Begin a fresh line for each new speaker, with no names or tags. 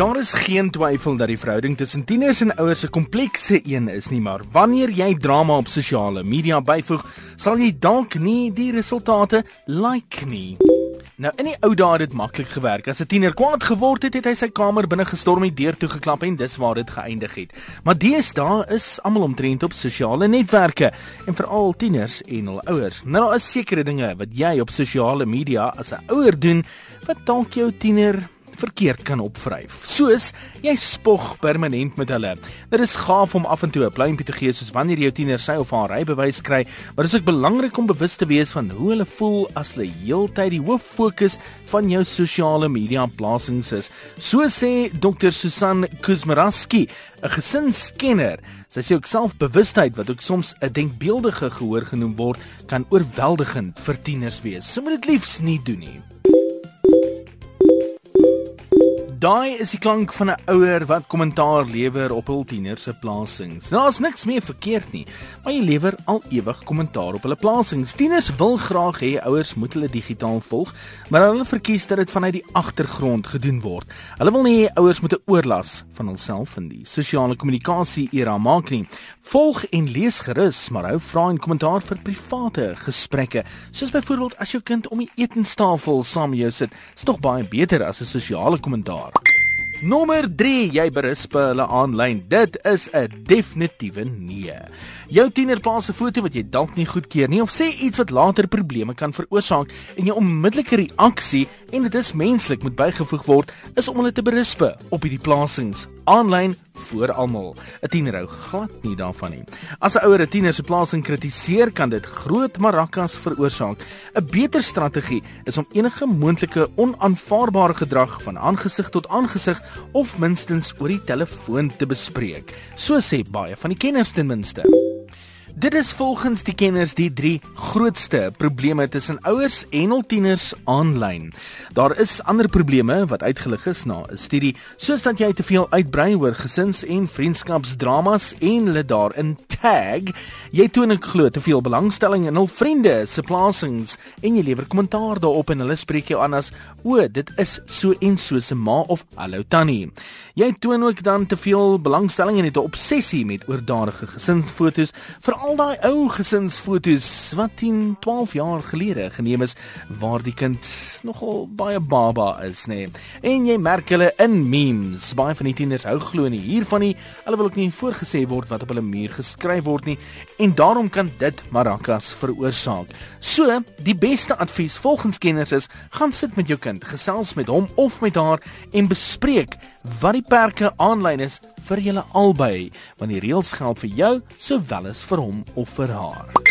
Daar is geen twyfel dat die verhouding tussen tieners en ouers 'n komplekse een is nie, maar wanneer jy drama op sosiale media byvoeg, sal jy dalk nie die resultate like nie. Nou in die ou dae het dit maklik gewerk. As 'n tiener kwaad geword het, het hy sy kamer binne gestorm en deur toe geklap en dis waar dit geëindig het. Maar deesdae is almal omtrent op sosiale netwerke en veral tieners en hul ouers. Nou daar is sekere dinge wat jy op sosiale media as 'n ouer doen wat dalk jou tiener verkeerd kan opvryf. Soos jy spog permanent met hulle. Dit is gaaf om af en toe 'n pluimpie te gee soos wanneer jou tiener sy of haar rybewys kry, maar dit is ook belangrik om bewus te wees van hoe hulle voel as hulle heeltyd die hoof fokus van jou sosiale media plasings is. So sê Dr. Susan Kuzmaraski, 'n gesinskenner. Sy sê ook selfbewustheid wat ook soms 'n denkbeeldige gehoor genoem word, kan oorweldigend vir tieners wees. So moet dit liefs nie doen nie. Daai is die klank van 'n ouer wat kommentaar lewer op hul tiener se plasings. Nou is niks meer verkeerd nie, maar jy lewer al ewig kommentaar op hulle plasings. Tieners wil graag hê ouers moet hulle digitaal volg, maar hulle verkies dat dit vanuit die agtergrond gedoen word. Hulle wil nie hê ouers moet 'n oorlas van hulself in die sosiale kommunikasie era maak nie. Volg en lees gerus, maar hou vra en kommentaar vir private gesprekke, soos byvoorbeeld as jou kind om die etenstafel saam jou sit, is tog baie beter as 'n sosiale kommentaar. Nommer 3, jy berisp hulle aanlyn. Dit is 'n definitiewe nee. Jou tiener plaas 'n foto wat jy dalk nie goedkeur nie of sê iets wat later probleme kan veroorsaak en jou onmiddellike reaksie en dit is menslik moet bygevoeg word is om hulle te berisp op hierdie plasings aanlyn voor almal. 'n Tiener hou glad nie daarvan nie. As 'n ouer 'n tiener se plasing kritiseer, kan dit groot marakas veroorsaak. 'n Beter strategie is om enige moontlike onaanvaarbare gedrag van aangesig tot aangesig of minstens oor die telefoon te bespreek. So sê baie van die kenners ten minste. Dit is volgens die kenners die drie grootste probleme tussen ouers en hul tieners aanlyn. Daar is ander probleme wat uitgelig is na 'n studie, soos dat jy te veel uitbrei oor gesins- en vriendskapsdramas en hulle daarin tag. Jy toon ek glo te veel belangstelling in hul vriende se plasings en jy lewer kommentaar daarop en hulle spreek jou aan as o, dit is so en so se ma of hallo tannie. Jy toon ook dan te veel belangstelling en het 'n obsessie met oordadige gesinsfoto's vir al daai ou gesinsfoto's wat 10, 12 jaar gelede geneem is waar die kind nogal baie baba is, nê. Nee. En jy merk hulle in memes. Baie van die tieners hou glo nie hiervan nie. Hulle wil ook nie voorgesê word wat op hulle muur geskryf word nie en daarom kan dit marakas veroorsaak. So, die beste advies volgens kenners is: gaan sit met jou kind, gesels met hom of met haar en bespreek wat die perke aanlyn is vir julle albei, want die reëls geld vir jou sowel as vir hom of vir haar.